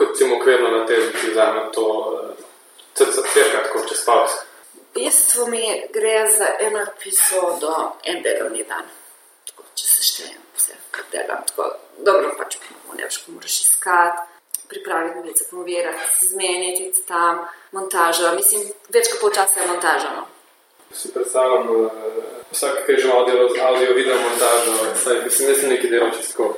kot si okvirno na te vzame to, da se vse tako čez pavs. V bistvu mi gre za eno epizodo, en delovni dan. Tako, če se štejem, vse delam tako. Dobro, pač ne veš, ko moraš iskati. Pripraviti novice, promovirati, zmeniti tam montažo. Mislim, več kot pol časa je montaža. No. Si predstavljam, uh, vsak, ki je že audio, audio video montažo, saj mislim, da sem nekaj delal čisto.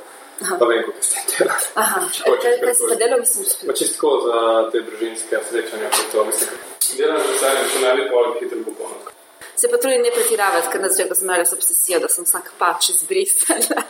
Pa vem, kako ste delali. Aha, kaj, kaj si pa delal, mislim, že? Pa čisto za te družinske srečanja, kot to mislim. Delam z veseljem, če ne bi pa hitro bo polno. Se pa trudim ne pretiravati, ker nas že ko sem imela obsesijo, da sem vsak pač izbrisala.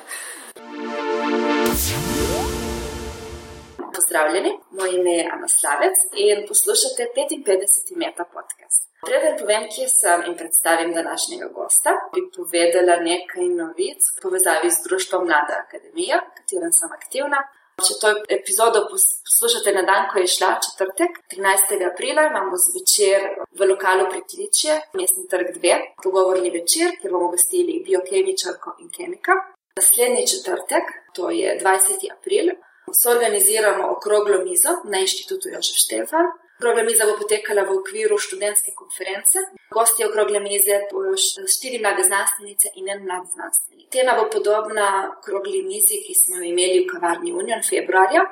Pozdravljeni, moje ime je Ana Slavec in poslušate 55. meta podcast. Preden povem, kje sem in predstavim današnjega gosta, bi povedala nekaj novic v povezavi z Društvom Mlada Akademija, v katerem sem aktivna. Če to epizodo poslušate na dan, ko je šla četrtek, 13. aprila, imamo zvečer v lokalu Pritličje, mestni trg 2, pogovorni večer, kjer bomo gostili biokemičarko in kemika. Naslednji četrtek, to je 20. april, so organiziramo okroglo mizo na inštitutu Jožef Štefan, Okrogla miza bo potekala v okviru študentske konference. Gosti okrogle mize bodo štiri mlade znanstvenice in en mlad znanstvenik. Tema bo podobna okrogli mizi, ki smo jo imeli v kavarni Union februarja,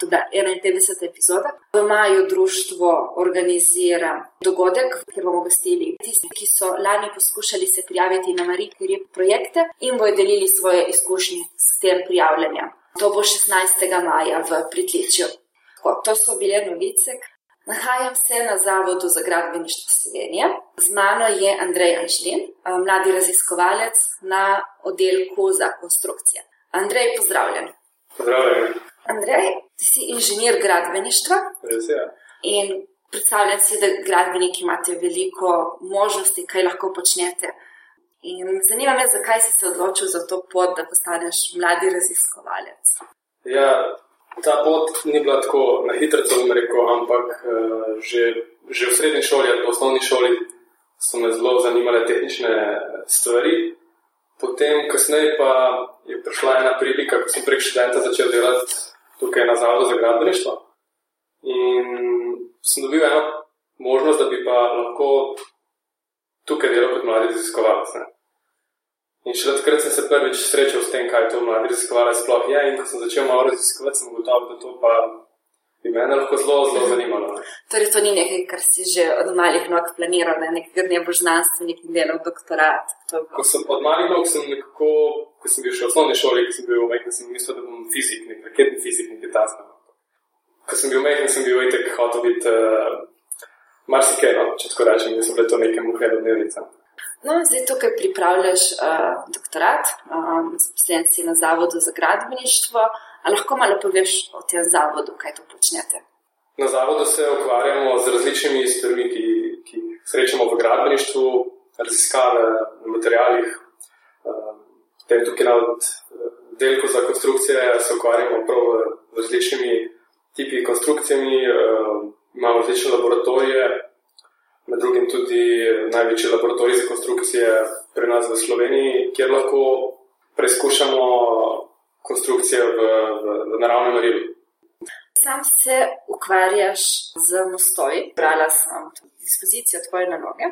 tudi 51. epizoda. V maju društvo organizira dogodek, kjer bomo gostili tisti, ki so lani poskušali se prijaviti na Marie Curie projekte in bodo delili svoje izkušnje s tem prijavljanjem. To bo 16. maja v Pritličju. To so bile novice. Nahajam se na Zavodu za gradbeništvo Slovenije. Z mano je Andrej Anžlin, mladi raziskovalec na oddelku za konstrukcije. Andrej, pozdravljen. Pozdravljen. Andrej, ti si inženir gradbeništva. Res je. In predstavljam si, da gradbeniki imate veliko možnosti, kaj lahko počnete. In zanima me, zakaj si se odločil za to pot, da postaneš mladi raziskovalec. Ja, ta pot ni bila tako na hitro, bom rekel, ampak uh, že, že v srednji šoli ali v osnovni šoli so me zelo zanimale tehnične stvari. Potem, kasneje pa je prišla ena prilika, ko sem prek študenta začel delati tukaj na Zavodu za gradbeništvo. In sem dobil eno možnost, da bi pa lahko tukaj delal kot mladi raziskovalec. In še takrat sem se prvič srečal s tem, kaj to mladi raziskovalec sploh je. In ko sem začel malo raziskovati, sem ugotovil, da to pa bi mene lahko zelo, zelo zanimalo. Torej, to ni nekaj, kar si že od malih nog planiral, da nekaj ne boš znanstvenik in delal doktorat. Ko sem od malih nog, sem nekako, ko sem bil še v osnovni šoli, ki sem bil majhen, sem mislil, da bom fizik, nek raketni fizik, nekaj tasno. Ko sem bil majhen, sem bil itek hotel biti uh, marsikaj, no, če tako rečem, da so bile to neke muhe do dnevnice. No, zdaj tukaj pripravljaš uh, doktorat, um, zaposlen si na Zavodu za gradbeništvo. Ali lahko malo poveš o tem zavodu, kaj to počnete? Na zavodu se ukvarjamo z različnimi stvarmi, ki, ki jih srečamo v gradbeništvu, raziskave na materijalih. Potem uh, tukaj na oddelku za konstrukcije se ukvarjamo prav z različnimi tipi konstrukcijami, uh, imamo različne laboratorije med drugim tudi največji laboratorij za konstrukcije pri nas v Sloveniji, kjer lahko preizkušamo konstrukcije v, v, v naravnem marilu. Sam se ukvarjaš z mostovi, brala sem dispozicijo tvoje naloge.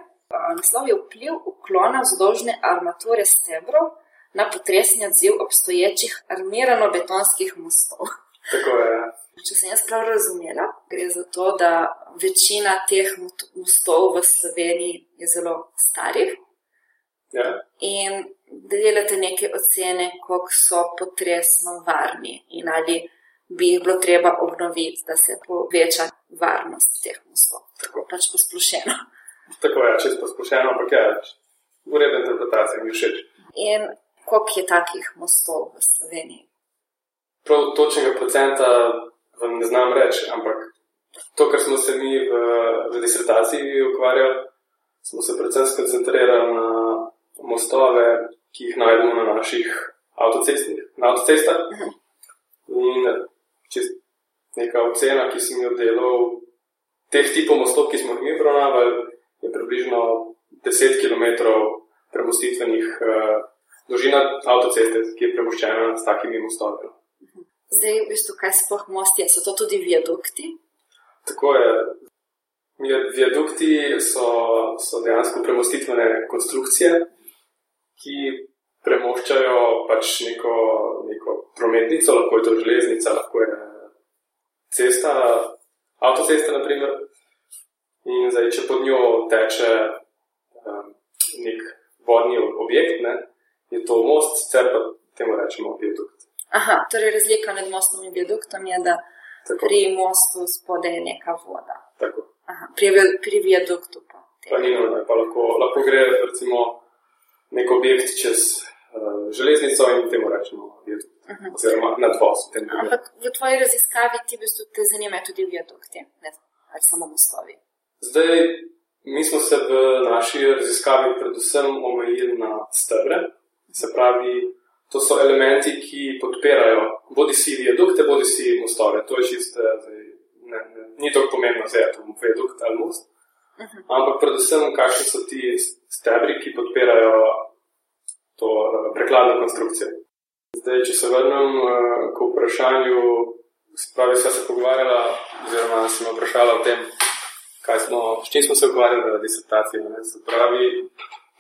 Naslov je vpliv uklona vzdolžne armature stebrov na potresni odziv obstoječih armirano-betonskih mostov. Tako je. Ja. Če sem jaz prav razumela, gre za to, da večina teh mostov v Sloveniji je zelo starih. Ja. In da delate neke ocene, koliko so potresno varni in ali bi jih bilo treba obnoviti, da se poveča varnost teh mostov. Tako pač posplošeno. Tako je, če je posplošeno, ampak je ureda interpretacija, mi všeč. In koliko je takih mostov v Sloveniji? Prav točnega procenta vam ne znam reči, ampak to, kar smo se mi v, v disertaciji ukvarjali, smo se predvsem skoncentrirali na mostove, ki jih najdemo na naših avtocestah. In čez neka ocena, ki sem jo delal, teh tipov mostov, ki smo jih mi obravnavali, je približno 10 km premostitvenih uh, dolžina avtoceste, ki je premoščena s takimi mostovi. Zdaj, v bistvu, kaj sploh most je? So to tudi viadukti? Tako je. Viadukti so, so dejansko premostitvene konstrukcije, ki premoščajo pač neko, neko prometnico, lahko je to železnica, lahko je cesta, avtocesta, naprimer. In zdaj, če pod njo teče um, nek vodni objekt, ne, je to most, sicer pa temu rečemo viadukt. Aha, torej razlika med mostom in viaduktom je, da Tako. pri mostu spodaj je neka voda. Aha, pri, pri viaduktu pa. Pa ni nujno, pa lahko, lahko gre recimo nek objekt čez uh, železnico in temu rečemo viadukt. Aha. Oziroma nadvoz. Ampak v tvoji raziskavi ti v bistvu te zanimajo tudi viadukti, ne ali samo mostovi. Zdaj, mi smo se v naši raziskavi predvsem omejili na stebre, se pravi, to so elementi, ki podpirajo bodi si viadukte, bodi si mostove. To je čisto, ne, ne, ni tako pomembno, zdaj je to viadukt ali most. Mhm. Ampak predvsem, kakšni so ti stebri, ki podpirajo to uh, prekladno konstrukcijo. Zdaj, če se vrnem uh, k vprašanju, spravi sva se pogovarjala, oziroma sem vprašala o tem, smo, s čim smo se ukvarjali v disertaciji. Ne? Se pravi,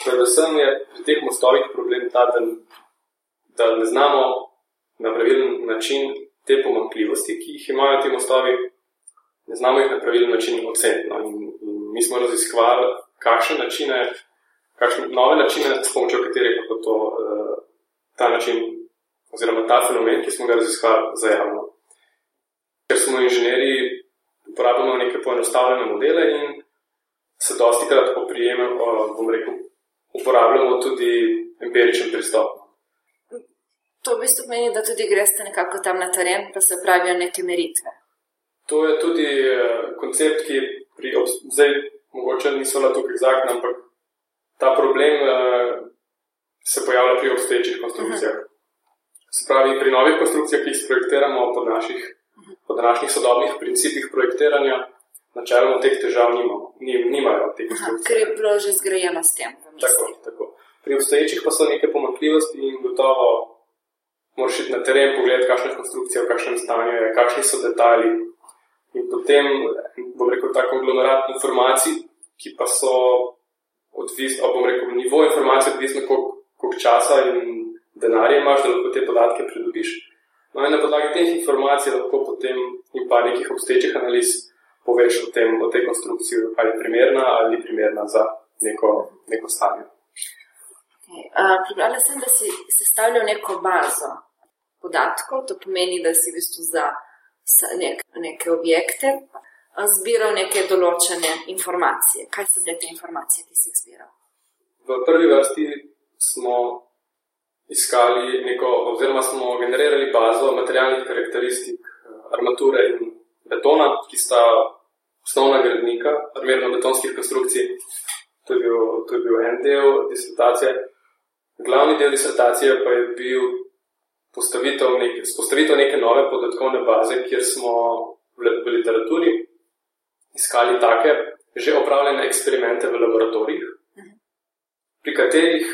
predvsem je pri teh mostovih problem ta, da da ne znamo na pravilen način te pomankljivosti, ki jih imajo ti mostovi, ne znamo jih na pravilen način oceniti. No? In, in mi smo raziskovali, kakšne načine, kakšne nove načine, s pomočjo katerih lahko to, uh, ta način, oziroma ta fenomen, ki smo ga raziskovali, zajavimo. Ker smo inženirji, uporabljamo neke poenostavljene modele in se dosti krat oprijemamo, bom rekel, uporabljamo tudi empiričen pristop. To v bistvu pomeni, da tudi greste nekako tam na teren, pa se pravijo neke meritve. To je tudi uh, koncept, ki pri zdaj mogoče niso na tukaj zakon, ampak ta problem uh, se pojavlja pri obstoječih konstrukcijah. Uh -huh. Se pravi, pri novih konstrukcijah, ki jih projektiramo po naših, -huh. po današnjih sodobnih principih projektiranja, načeloma teh težav nimamo, nimajo teh konstrukcij. Ker je bilo že zgrajeno s tem. Tako, tako. Pri obstoječih pa so neke pomakljivosti in gotovo moraš iti na teren, pogledati, kakšna je konstrukcija, v kakšnem stanju je, kakšni so detajli. In potem, bom rekel, ta konglomerat informacij, ki pa so odvisni, bom rekel, nivo informacij, odvisno, koliko časa in denarja imaš, da lahko te podatke pridobiš. No, in na podlagi teh informacij lahko potem in pa nekih obstečih analiz poveš o, tem, o tej konstrukciji, ali je primerna ali ni primerna za neko, neko stanje. Okay. Uh, Pripravljala sem, da si sestavljal neko bazo podatkov, to pomeni, da si v bistvu za nek, neke objekte zbiral neke določene informacije. Kaj so bile te informacije, ki si jih zbiral? V prvi vrsti smo iskali neko, oziroma smo generirali bazo materialnih karakteristik eh, armature in betona, ki sta osnovna gradnika armirno-betonskih konstrukcij. To je, bil, to je bil en del disertacije. Glavni del disertacije pa je bil postavitev, nek, postavitev neke nove podatkovne baze, kjer smo v, v literaturi iskali take že opravljene eksperimente v laboratorijih, pri katerih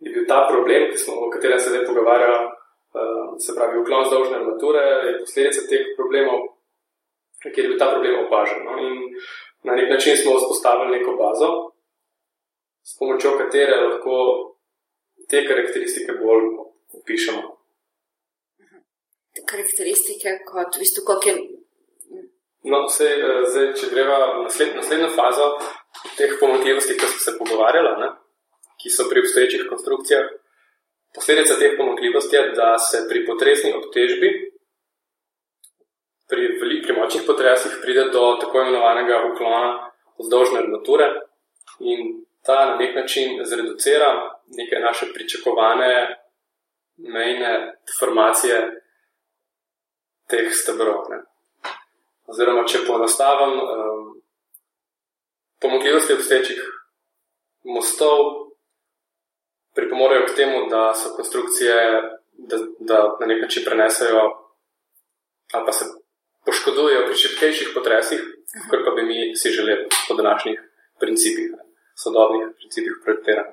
je bil ta problem, smo, o katerem se zdaj pogovarjamo, uh, se pravi, uklon zdolžne armature, je posledica teh problemov, kjer je bil ta problem opažen. No? In na nek način smo vzpostavili neko bazo, s pomočjo katere lahko te karakteristike bolj opišemo karakteristike, kot v bistvu, kako je. No, vse, eh, zdaj, če greva v nasled, naslednjo fazo teh pomankljivosti, ki smo se pogovarjali, ne, ki so pri obstoječih konstrukcijah, posledica teh pomankljivosti je, da se pri potresni obtežbi, pri, pri močnih potresih, pride do tako imenovanega uklona vzdolžne armature in ta na nek način zreducira neke naše pričakovane mejne deformacije teh stebrov. Ne. Oziroma, če poenostavim, um, pomagljivosti obstečih mostov pripomorejo k temu, da so konstrukcije, da, da na nek način prenesejo ali pa se poškodujejo pri šipkejših potresih, kot pa bi mi si želeli po današnjih principih, sodobnih principih projektiranja.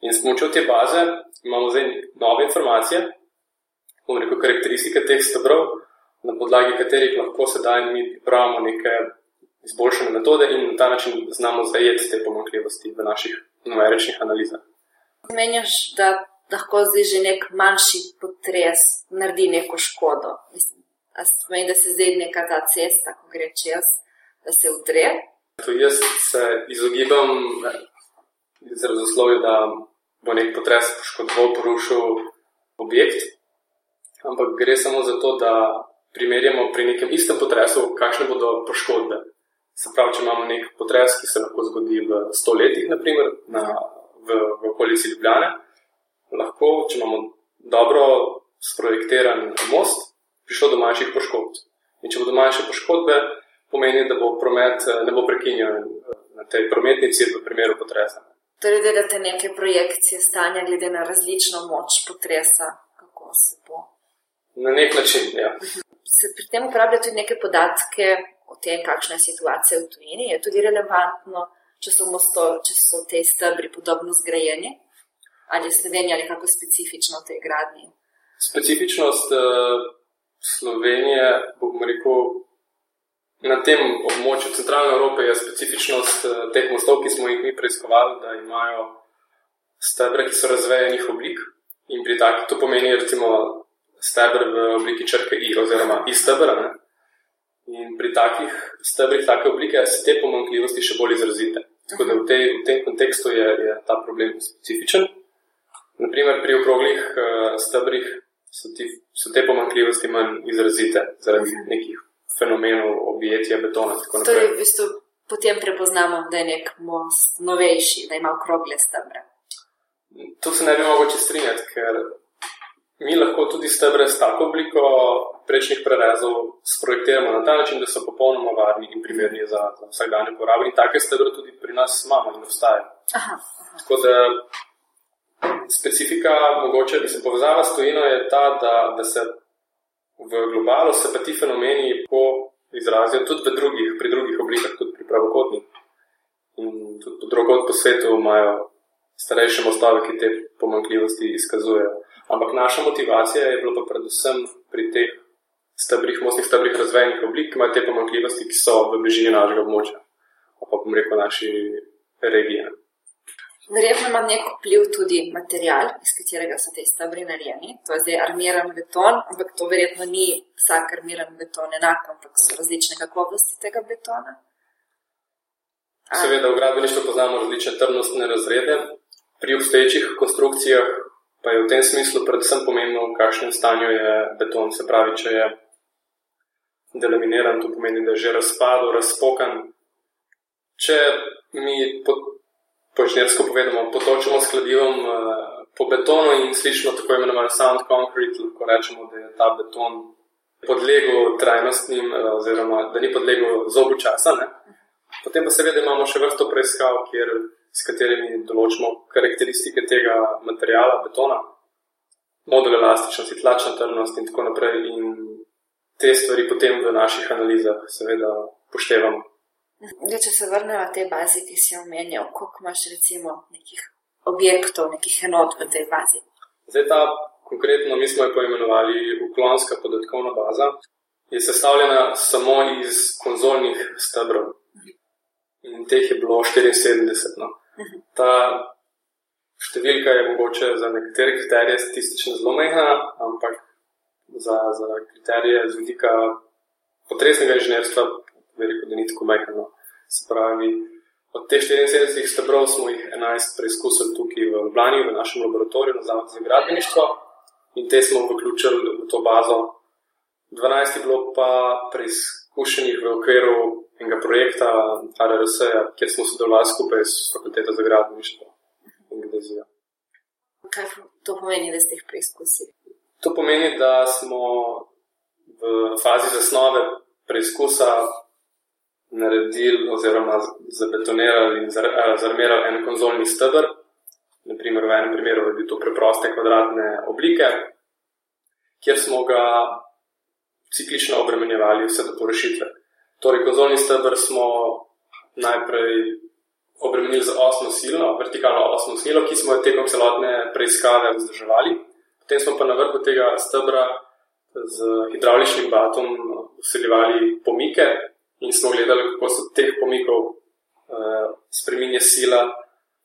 In s pomočjo te baze imamo zdaj nove informacije, rekel, karakteristike teh stebrov, na podlagi katerih lahko sedaj mi pripravimo neke izboljšane metode in na ta način znamo zajeti te pomankljivosti v naših numeričnih analizah. Menjaš, da lahko zdaj že nek manjši potres naredi neko škodo. Mislim, pomeni, da se zdaj neka ta cesta, ko gre čez, da se udre. To jaz se izogibam izrazoslovju, da bo nek potres poškodoval, porušil objekt, ampak gre samo za to, da primerjamo pri nekem istem potresu, kakšne bodo poškodbe. Se pravi, če imamo nek potres, ki se lahko zgodi v stoletjih, naprimer na, v, v okolici Ljubljana, lahko, če imamo dobro sprojektiran most, prišlo do manjših poškodb. In če bodo manjše poškodbe, pomeni, da bo promet ne bo prekinjen na tej prometnici v primeru potresa. Torej, gledate neke projekcije stanja, glede na različno moč potresa, kako se bo. Na nek način, ja. Se pri tem uporabljajo tudi neke podatke o tem, kakšna je situacija v tujini. Je tudi relevantno, če so, mosto, če so te stebri podobno zgrajeni, ali je Slovenija nekako specifična v tej gradnji. Specifičnost uh, Slovenije, bom rekel, na tem območju centralne Evrope je specifičnost uh, teh mostov, ki smo jih mi preiskovali, da imajo stebre, ki so razvejenih oblik. In pri takih to pomeni, recimo, stebr v obliki črke I, oziroma I stebra. In pri takih stebrih, take oblike, se te pomankljivosti še bolj izrazite. Tako da v, tej, v tem kontekstu je, je ta problem specifičen. Naprimer, pri okroglih uh, stebrih so, ti, so te pomankljivosti manj izrazite zaradi nekih fenomenov objetja betona. Torej, v bistvu potem prepoznamo, da je nek most novejši, da ima okrogle stebre. To se ne bi mogel če strinjati, ker Mi lahko tudi stebre s tako obliko prečnih prerezov sprojektiramo na ta način, da so popolnoma varni in primerni za, za vsakdanje uporabe. In take stebre tudi pri nas imamo in obstajajo. Tako da specifika, mogoče, da se povezava s tojino, je ta, da, da se v globalu se pa ti fenomeni po izrazijo tudi v drugih, pri drugih oblikah, tudi pri pravokotnih. In tudi drugod po svetu imajo starejše mostove, ki te pomankljivosti izkazujejo. Ampak naša motivacija je bila pa predvsem pri teh stebrih, mostnih stebrih razvejenih oblik, ki imajo te pomankljivosti, ki so v bližini našega območja, pa bom rekel naši regiji. Verjetno ima nek vpliv tudi material, iz katerega so te stebri narejeni. To je zdaj armiran beton, ampak to verjetno ni vsak armiran beton enak, ampak so različne kakovosti tega betona. Seveda v gradbeništvu poznamo različne trdnostne razrede. Pri obstoječih konstrukcijah pa je v tem smislu predvsem pomembno, v kakšnem stanju je beton. Se pravi, če je delaminiran, to pomeni, da je že razpadel, razpokan. Če mi po, po inženirsko povedano, potočimo s kladivom uh, po betonu in slišimo tako imenovan sound concrete, lahko rečemo, da je ta beton podlegel trajnostnim, uh, oziroma da ni podlegel zobu časa. Ne? Potem pa seveda imamo še vrsto preiskav, kjer s katerimi določimo karakteristike tega materijala, betona, modul elastičnosti, tlačna trdnost in tako naprej. In te stvari potem v naših analizah seveda poštevamo. Zdaj, če se vrnemo na te bazi, ki si omenjal, koliko imaš recimo nekih objektov, nekih enot v tej bazi? Zdaj, ta konkretno, mi smo jo poimenovali uklonska podatkovna baza, je sestavljena samo iz konzolnih stebrov. In teh je bilo 74. No. Ta številka je mogoče za nekatere kriterije statistično zelo mehna, ampak za, za kriterije z vidika potresnega inženirstva, veliko, da ni tako mehna. No. Se pravi, od teh 74 stebrov smo jih 11 preizkusili tukaj v Ljubljani, v našem laboratoriju, na Zavodu za gradbeništvo, in te smo vključili v to bazo. 12 je bilo pa preizkušenih v okviru enega projekta RRS, kjer smo sodelovali skupaj s fakulteto za gradbeništvo in geodezijo. Kaj to pomeni, da ste jih preizkusili? To pomeni, da smo v fazi zasnove preizkusa naredili oziroma zabetonirali in zarmirali en konzolni stebr. Naprimer, v enem primeru je bil to preproste kvadratne oblike, kjer smo ga ciklično obremenjevali vse do porešitve. Torej, konzolni stebr smo najprej obremenili z osmo silo, vertikalno osmo silo, ki smo jo tekom celotne preiskave vzdrževali. Potem smo pa na vrhu tega stebra z hidravličnim batom usiljevali pomike in smo gledali, kako se teh pomikov uh, spremenja sila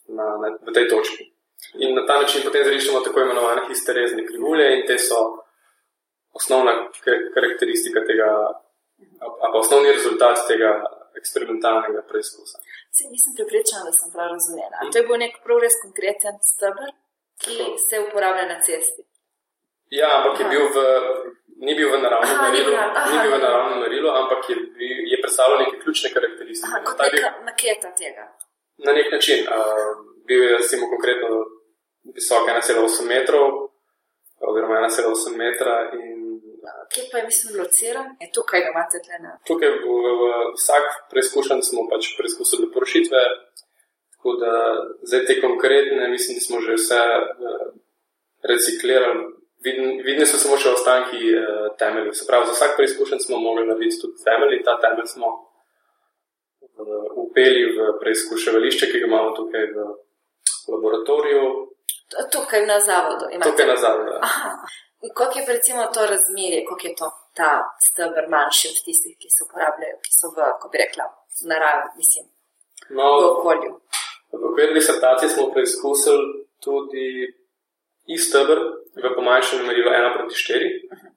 na, na, v tej točki. In na ta način potem zrišemo tako imenovane histerezne krivulje in te so osnovna karakteristika tega, pa osnovni rezultat tega eksperimentalnega preizkusa. Se nisem pripričana, da sem prav razumela. Hmm. To je bil nek prav res konkreten stebr, ki Tako. se uporablja na cesti. Ja, ampak je bil v, ni bil v naravnem aha, merilu, aha, ni bil v naravnem merilu, ampak je, je predstavljal neke ključne karakteristike. Aha, kot neka bil, maketa tega. Na nek način. Uh, bil je, recimo, konkretno visok 1,8 metrov, oziroma 1,8 metra. In, Kje pa je, mislim, lociran? Je tukaj, da imate tle na? Tukaj, v, v, v vsak preizkušen smo pač preizkusili porušitve, tako da zdaj te konkretne, mislim, da smo že vse uh, reciklirali. Vidni so samo še ostanki uh, temeljev. Se pravi, za vsak preizkušen smo mogli narediti tudi temelj, ta temelj smo uh, upeli v preizkuševališče, ki ga imamo tukaj v laboratoriju. Tukaj na zavodu. Tukaj na zavodu. Ja. Kako je recimo to razmerje, kako je to ta stebr manjši od tistih, ki se uporabljajo, ki so v, kako bi rekla, naravi, mislim, no, v okolju? V okviru disertacije smo preizkusili tudi isti stebr v pomanjšanju merilu 1 proti 4. Uh -huh.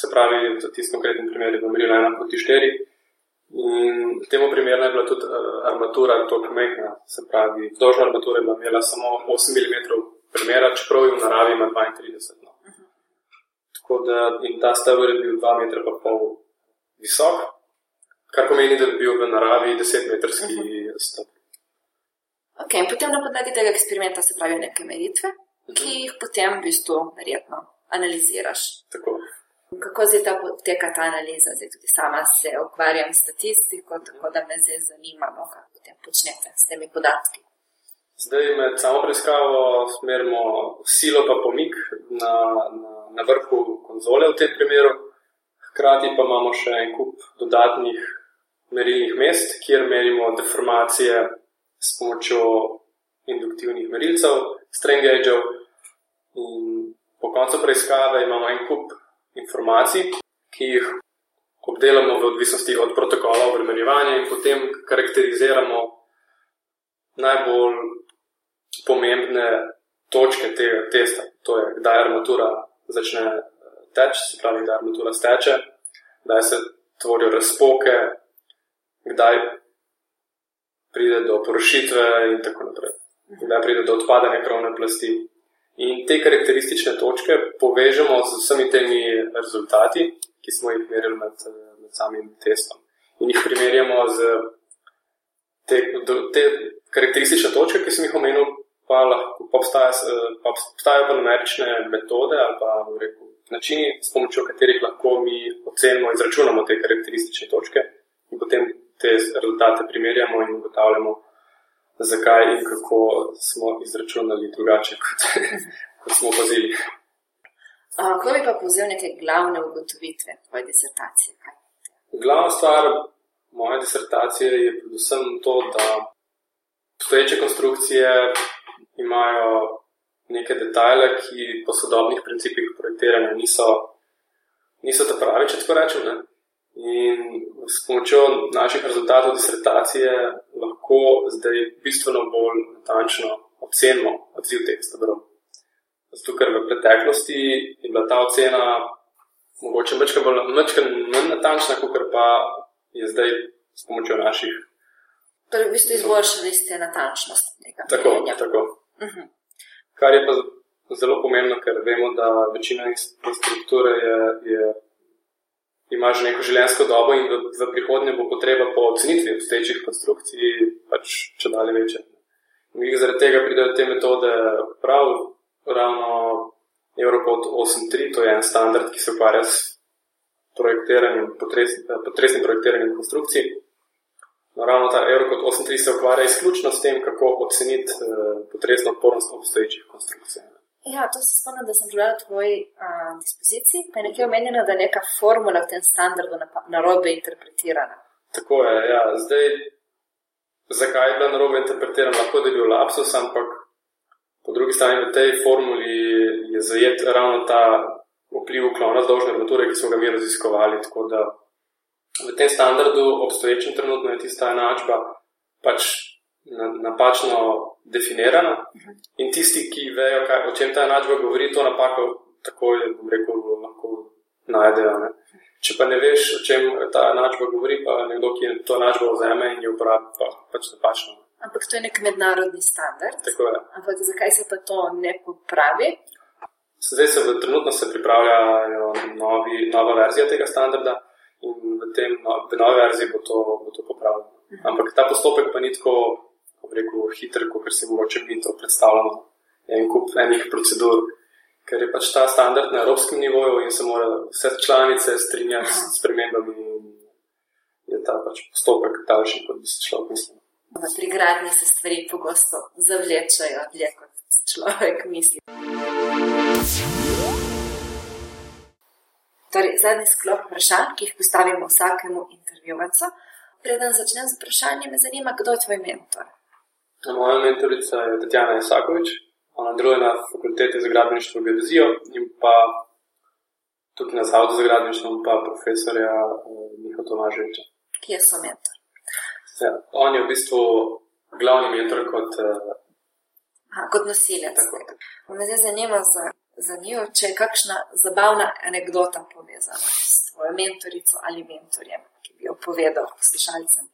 Se pravi, za tisti konkretni primer je v merilu 1 proti 4. In temu primerno je bila tudi uh, armatura tako mehna, se pravi, vzdolžna armatura je imela samo 8 mm premjera, čeprav je v naravi ima 32. -huh. Tako da in ta stavek je bil 2,5 m visok, kar pomeni, da bi bil v naravi 10-metrski uh -huh. stavek. Ok, in potem na podlagi tega eksperimenta se pravijo neke meritve, uh -huh. ki jih potem v bistvu verjetno analiziraš. Tako. Kako zdaj ta poteka ta analiza? Zdaj tudi sama se ukvarjam s statistiko, tako da me zdaj zanima, no, kako potem počnete s temi podatki. Zdaj med samo preiskavo smerimo silo pa pomik na, na, na vrhu konzole v tem primeru. Hkrati pa imamo še en kup dodatnih merilnih mest, kjer merimo deformacije s pomočjo induktivnih merilcev, string gaugeov. In po koncu preiskave imamo en kup informacij, ki jih obdelamo v odvisnosti od protokola obremenjevanja in potem karakteriziramo najbolj pomembne točke tega testa. To je, kdaj armatura začne eh, teči, se pravi, kdaj armatura steče, kdaj se tvorijo razpoke, kdaj pride do porušitve in tako naprej. Kdaj pride do odpadanja krovne plasti. In te karakteristične točke povežemo z vsemi temi rezultati, ki smo jih merili med, med samim testom. In jih primerjamo z te, te karakteristične točke, ki sem jih omenil, pa, lahko, pa, obstaja, pa obstajajo pa numerične metode ali pa rekel, načini, s pomočjo katerih lahko mi ocenimo in izračunamo te karakteristične točke in potem te rezultate primerjamo in ugotavljamo zakaj in kako smo izračunali drugače, kot, kot smo opazili. Kako bi pa povzel neke glavne ugotovitve tvoje disertacije? Glavna stvar moje disertacije je predvsem to, da obstoječe konstrukcije imajo neke detajle, ki po sodobnih principih projektiranja niso, niso ta pravi, če tako rečem. Ne? In s pomočjo naših rezultatov disertacije lahko zdaj bistveno bolj natančno ocenimo odziv teh stebrov. Zato, ker v preteklosti je bila ta ocena mogoče nekaj manj natančna, kot pa je zdaj s pomočjo naših. Torej, v bistvu izboljšali ste natančnost tega. Tako, tako. Uh mhm. -huh. Kar je pa zelo pomembno, ker vemo, da večina infrastrukture je. je ima že neko življenjsko dobo in v, v prihodnje bo potreba po ocenitvi obstoječih konstrukcij pač če dalje večja. In zaradi tega pridejo te metode prav, ravno Europod 8.3, to je en standard, ki se ukvarja s projektiranjem, potresnim projektiranjem konstrukcij. No, ravno ta Eurocode 8.3 se ukvarja izključno s tem, kako oceniti eh, potresno odpornost obstoječih konstrukcij. Ja, to se spomnim, da sem prebral v tvoji dispoziciji, pa je nekaj omenjeno, da je neka formula v tem standardu narobe interpretirana. Tako je, ja. Zdaj, zakaj je bila narobe interpretirana, lahko da je bil lapsus, ampak po drugi strani v tej formuli je zajet ravno ta vpliv klona zdolžne armature, ki smo ga mi raziskovali. Tako da v tem standardu, obstoječem trenutno, je tista enačba pač napačno definirana in tisti, ki vejo, kaj, o čem ta enačba govori, to napako takoj, bom rekel, lahko najdejo. Ne? Če pa ne veš, o čem ta enačba govori, pa nekdo, ki to enačbo vzame in jo uporablja, pa pač napačno. Ampak to je nek mednarodni standard. Tako je. Ampak zakaj se pa to ne popravi? Zdaj se v trenutno se pripravljajo novi, nova verzija tega standarda in v tem no, v novi verziji bo to, bo to popravljeno. Mhm. Ampak ta postopek pa ni tako, rekel, hiter, kot si mogoče mi to predstavljamo. En kup enih procedur, ker je pač ta standard na evropskem nivoju in se mora vse članice strinjati s spremembami. Je ta pač postopek daljši, kot bi si človek mislil. Pri gradnji se stvari pogosto zavlečajo dlje, kot človek misli. Torej, zadnji sklop vprašanj, ki jih postavimo vsakemu intervjuvancu. Preden začnem z vprašanjem, me zanima, kdo je tvoj mentor. Moja mentorica je Tatjana Isakovič, ona deluje na fakulteti za gradbeništvo in geodezijo in pa tudi na zavodu za gradbeništvo pa profesorja eh, Miha Tomaževiča. Kje so mentor? Ja, on je v bistvu glavni mentor kot, uh, Aha, kot nosilec. Me zdaj zanima za, za njo, če je kakšna zabavna anekdota povezana s tvojo mentorico ali mentorjem, ki bi jo povedal poslušalcem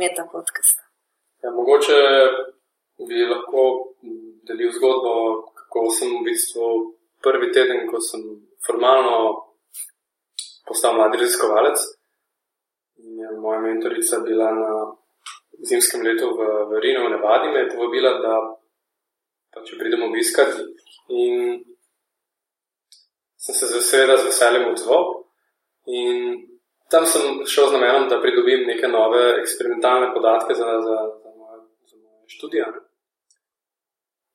meta podcasta. Ja, mogoče bi lahko delil zgodbo, kako sem v bistvu prvi teden, ko sem formalno postal mladi raziskovalec. Je moja mentorica bila na zimskem letu v, v Rinu, v Nevadi, me je povabila, da pač pridemo obiskati. In sem se seveda z veseljem odzval. In tam sem šel z namenom, da pridobim neke nove eksperimentalne podatke za, za, za moje, moje študije.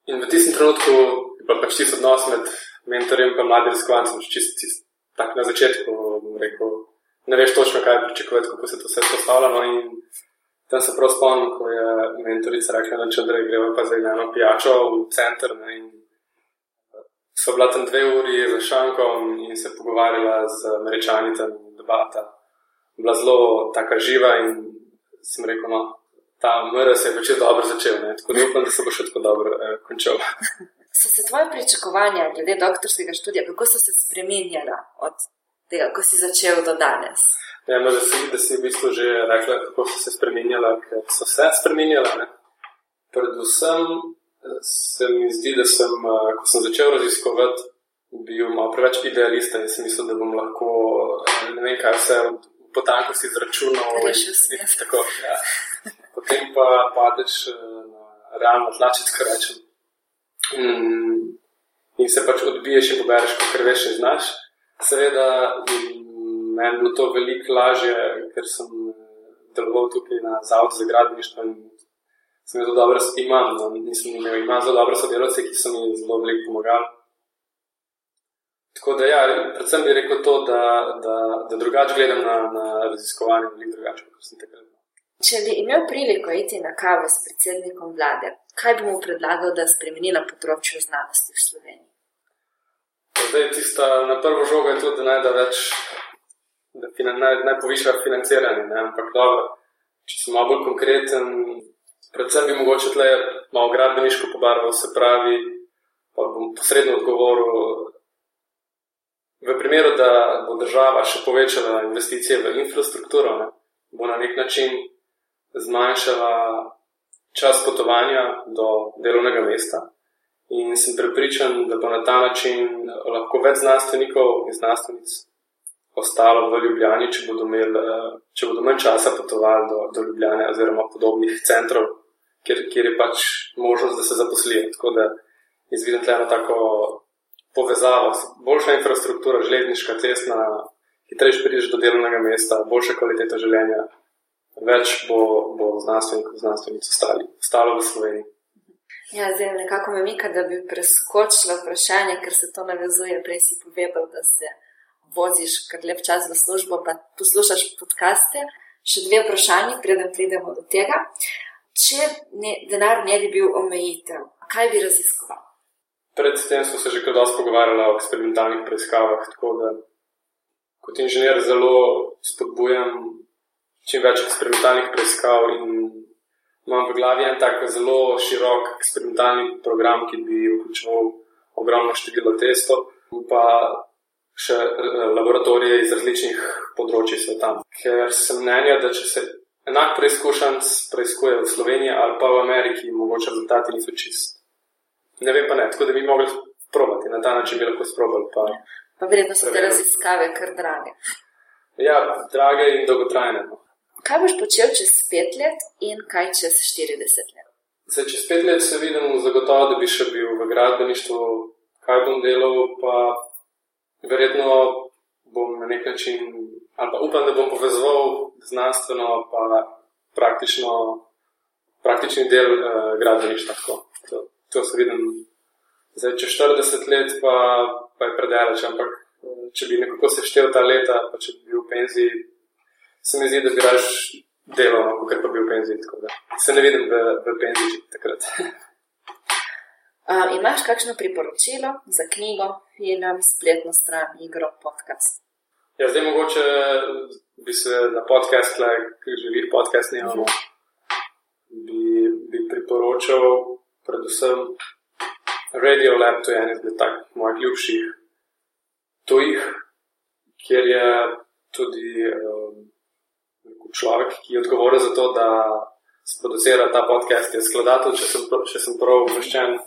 In v tistem trenutku je pa pač tisti odnos med mentorjem in mladim raziskovalcem, čist, čist tak na začetku, rekel, ne veš točno, kaj pričakovati, kako se to vse postavlja. No, in tam se prav spomnim, ko je mentorica rekla, da če greva pa za eno pijačo v center. Ne, in so bila tam dve uri za šankom in se pogovarjala z američanicami, debata. Bila zelo taka živa in sem rekel, no, ta MRS je pač dobro začel, ne? tako da upam, da se bo še tako dobro eh, končal. So se tvoje pričakovanja glede doktorskega študija, kako so se spremenjala od tega, ko si začel do danes? Ja, me veseli, da si v bistvu že rekla, kako so se spremenjala, ker so se spremenjala. Ne? Predvsem se mi zdi, da sem, eh, ko sem začel raziskovati, bil malo preveč idealista in sem mislil, da bom lahko ne vem, kaj vse od potankosti izračunal. Rešil si. Tako, ja potem pa padeš eh, na realno tla, če tako rečem. In, in se pač odbiješ in pobereš, kar veš in znaš. Seveda, meni je bilo to veliko lažje, ker sem eh, deloval tukaj na Zavodu za gradništvo in sem zelo dobro imel. No, nisem imel ima zelo dobre sodelavce, ki so mi zelo veliko pomagali. Tako da, ja, predvsem bi rekel to, da, da, da drugače gledam na, na raziskovanje, veliko drugače, kot sem takrat. Če bi imel priliko iti na kavo s predsednikom vlade, kaj bi mu predlagal, da spremeni na področju znanosti v Sloveniji? Zdaj, tista na prvo žogo je tudi, da naj da več, da finan, naj, naj poviša financiranje. Ne? Ampak dobro, če sem malo bolj konkreten, predvsem bi mogoče tle malo gradbeniško pobarval, se pravi, pa bom posredno odgovoril. V primeru, da bo država še povečala investicije v infrastrukturo, ne, bo na nek način zmanjšala čas potovanja do delovnega mesta. In sem prepričan, da bo na ta način lahko več znanstvenikov in znanstvenic ostalo v Ljubljani, če bodo, imeli, če bodo manj časa potovali do, do Ljubljane oziroma podobnih centrov, kjer, kjer je pač možnost, da se zaposlijo. Tako da izvidim tle eno tako povezavo, boljša infrastruktura, železniška, cestna, hitrejš prideš do delovnega mesta, boljša kvaliteta življenja več bo, bo znanstvenikov, znanstvenic ostalo v Sloveniji. Ja, zdaj nekako me mika, da bi preskočila vprašanje, ker se to navezuje. Prej si povedal, da se voziš kar lep čas v službo, pa poslušaš podkaste. Še dve vprašanje, preden pridemo do tega. Če ne, denar ne bi bil omejitev, kaj bi raziskoval? predtem smo se že kar dosti pogovarjali o eksperimentalnih preiskavah, tako da kot inženir zelo spodbujam čim več eksperimentalnih preiskav imam v glavi en tak zelo širok eksperimentalni program, ki bi vključeval ogromno število testov in pa še eh, laboratorije iz različnih področji sveta. Ker sem mnenja, da če se enak preizkušanc preizkuje v Sloveniji ali pa v Ameriki, mogoče rezultati niso čist. Ne vem pa ne, tako da bi mogli probati, na ta način bi lahko sprobali. Pa, pa verjetno so te raziskave kar drage. Ja, drage in dolgotrajne. No. Kaj boš počel čez pet let in kaj čez 40 let? Zdaj, čez pet let se vidim zagotovo, da bi še bil v gradbeništvu, kaj bom delal, pa verjetno bom na nek način, pa upam, da bom povezoval znanstveno in praktično, praktični del uh, gradbeništva. To, to se vidim. Zdaj, če 40 let, pa, pa je predaleč, ampak eh, če bi nekako seštel ta leta, pa če bi bil v penziji, se mi zdi, da bi raž delal, no, kot pa bi bil v penziji. Se ne vidim v, v penziji takrat. Um, imaš kakšno priporočilo za knjigo, film, spletno stran, igro, podcast? Ja, zdaj mogoče bi se na podcast, ki živi podcast, ne imamo. Bi, bi priporočal predvsem Radio Lab, to je en izmed takih mojih ljubših tujih, kjer je tudi um, človek, ki je odgovoren za to, da sproducira ta podcast, je skladatelj, če sem, če sem prav obveščen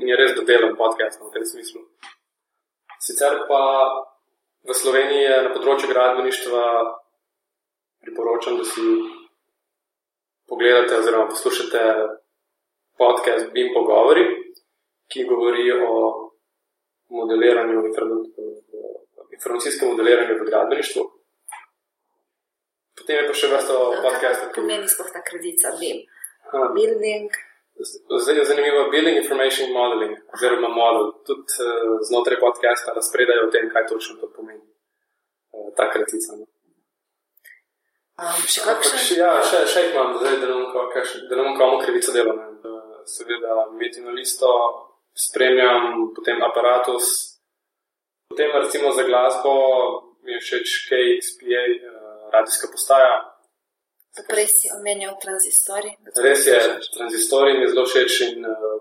in je res dodelen podcast v tem smislu. Sicer pa v Sloveniji na področju gradbeništva priporočam, da si pogledate oziroma poslušate podcast Bim Pogovori, ki govori o modeliranju, informacijskem modeliranju v gradbeništvu. Potem je pa še vrsto podcastov. Kaj pomeni sploh ta kredica Bim? Building. Zdaj je zanimivo building information modeling, oziroma model. Tudi uh, znotraj podcasta razpredajo o tem, kaj točno to pomeni, uh, ta kratica. No. Um, še kakšen? Še, ja, še, še jih imam, zdaj, da ne bom komu krivico delal. Seveda, metino listo, spremljam potem aparatus. Potem, recimo za glasbo, mi je všeč KXPA, uh, radijska postaja, Prej si omenjal tranzistori. Res je, tranzistori mi zelo všeč in uh,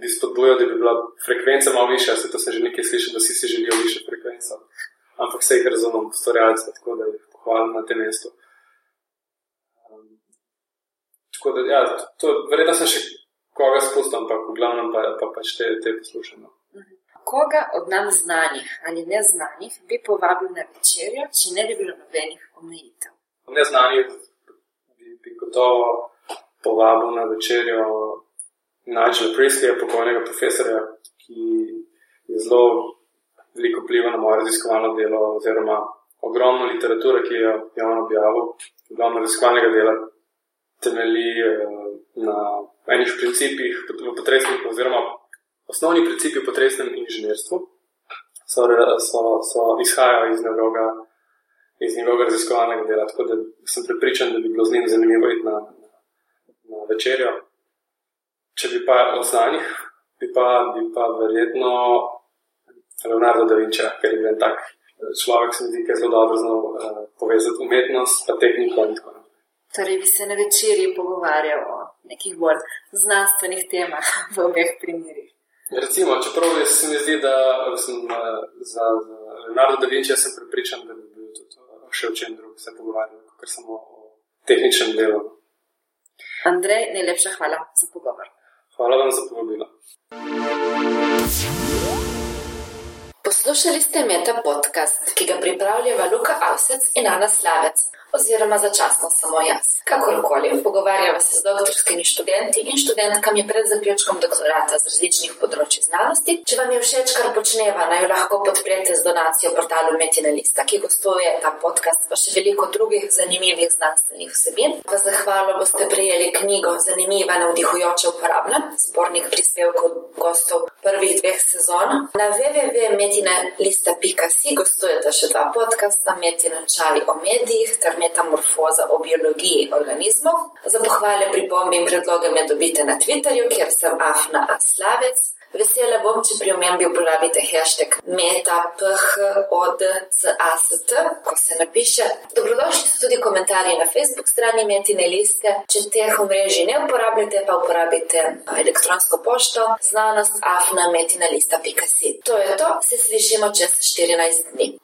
bi spodbujal, da bi bila frekvenca malo višja. Se to sem že nekaj slišal, da si si želijo više frekvenco. Ampak vse jih razumem, storjalce, tako da jih pohvalim na tem mestu. Um, tako da, ja, to, verjetno sem še koga spustil, ampak v glavnem pa, pa pač te, te poslušam. No. Mhm. Koga od nam znanih ali neznanih bi povabil na večerjo, če ne bi bilo nobenih omejitev? Neznanih bi gotovo povabil na večerjo Nigela Priestleyja, pokojnega profesorja, ki je zelo veliko vplival na moje raziskovalno delo, oziroma ogromno literature, ki jo je on objavil, ogromno raziskovalnega dela temelji eh, na enih principih v potresnih, oziroma osnovni principi v potresnem inženirstvu. So, so, so izhajajo iz njegovega iz njegovega raziskovalnega dela. Tako da sem pripričan, da bi bilo z njim zanimivo iti na, na večerjo. Če bi pa od znanih, bi pa, bi pa verjetno Leonardo da Vinci, ker je en tak človek, se mi zdi, ki je zelo dobro znal uh, povezati umetnost, pa tehniko in tako naprej. Torej, bi se na večerji pogovarjal o nekih bolj znanstvenih temah v obeh primerih. Recimo, čeprav se mi zdi, da sem, uh, za, Leonardo da Vinci sem pripričan, da bi bil tudi še o čem drugem se pogovarjali, kot samo o tehničnem delu. Andrej, najlepša hvala za pogovor. Hvala vam za povabilo. Poslušali ste Meta podcast, ki ga pripravljajo Luka Avsec in Ana Slavec oziroma začasno samo jaz. Kakorkoli, pogovarjava se z doktorskimi študenti in študentkami pred zaključkom doktorata z različnih področji znanosti. Če vam je všeč, kar počneva, naj jo lahko podprete z donacijo portalu Metina Lista, ki gostuje ta podcast, pa še veliko drugih zanimivih znanstvenih vsebin. V zahvalo boste prejeli knjigo Zanimiva, navdihujoča, uporabna, zbornik prispevkov gostov prvih dveh sezon. Na www.metina.si gostujete še dva podcasta, Metina Čali o medijih ter metamorfoza o biologiji organizmov. Za pohvale, pripombe in predloge me dobite na Twitterju, kjer sem Afna Aslavec. Vesela bom, če pri omembi uporabite hashtag metaphodcast, ko se napiše. Dobrodošli so tudi komentarji na Facebook strani Metine liste. Če teh omrežij ne uporabljate, pa uporabite elektronsko pošto znanost afna metina lista.si. To je to, se slišimo čez 14 dni.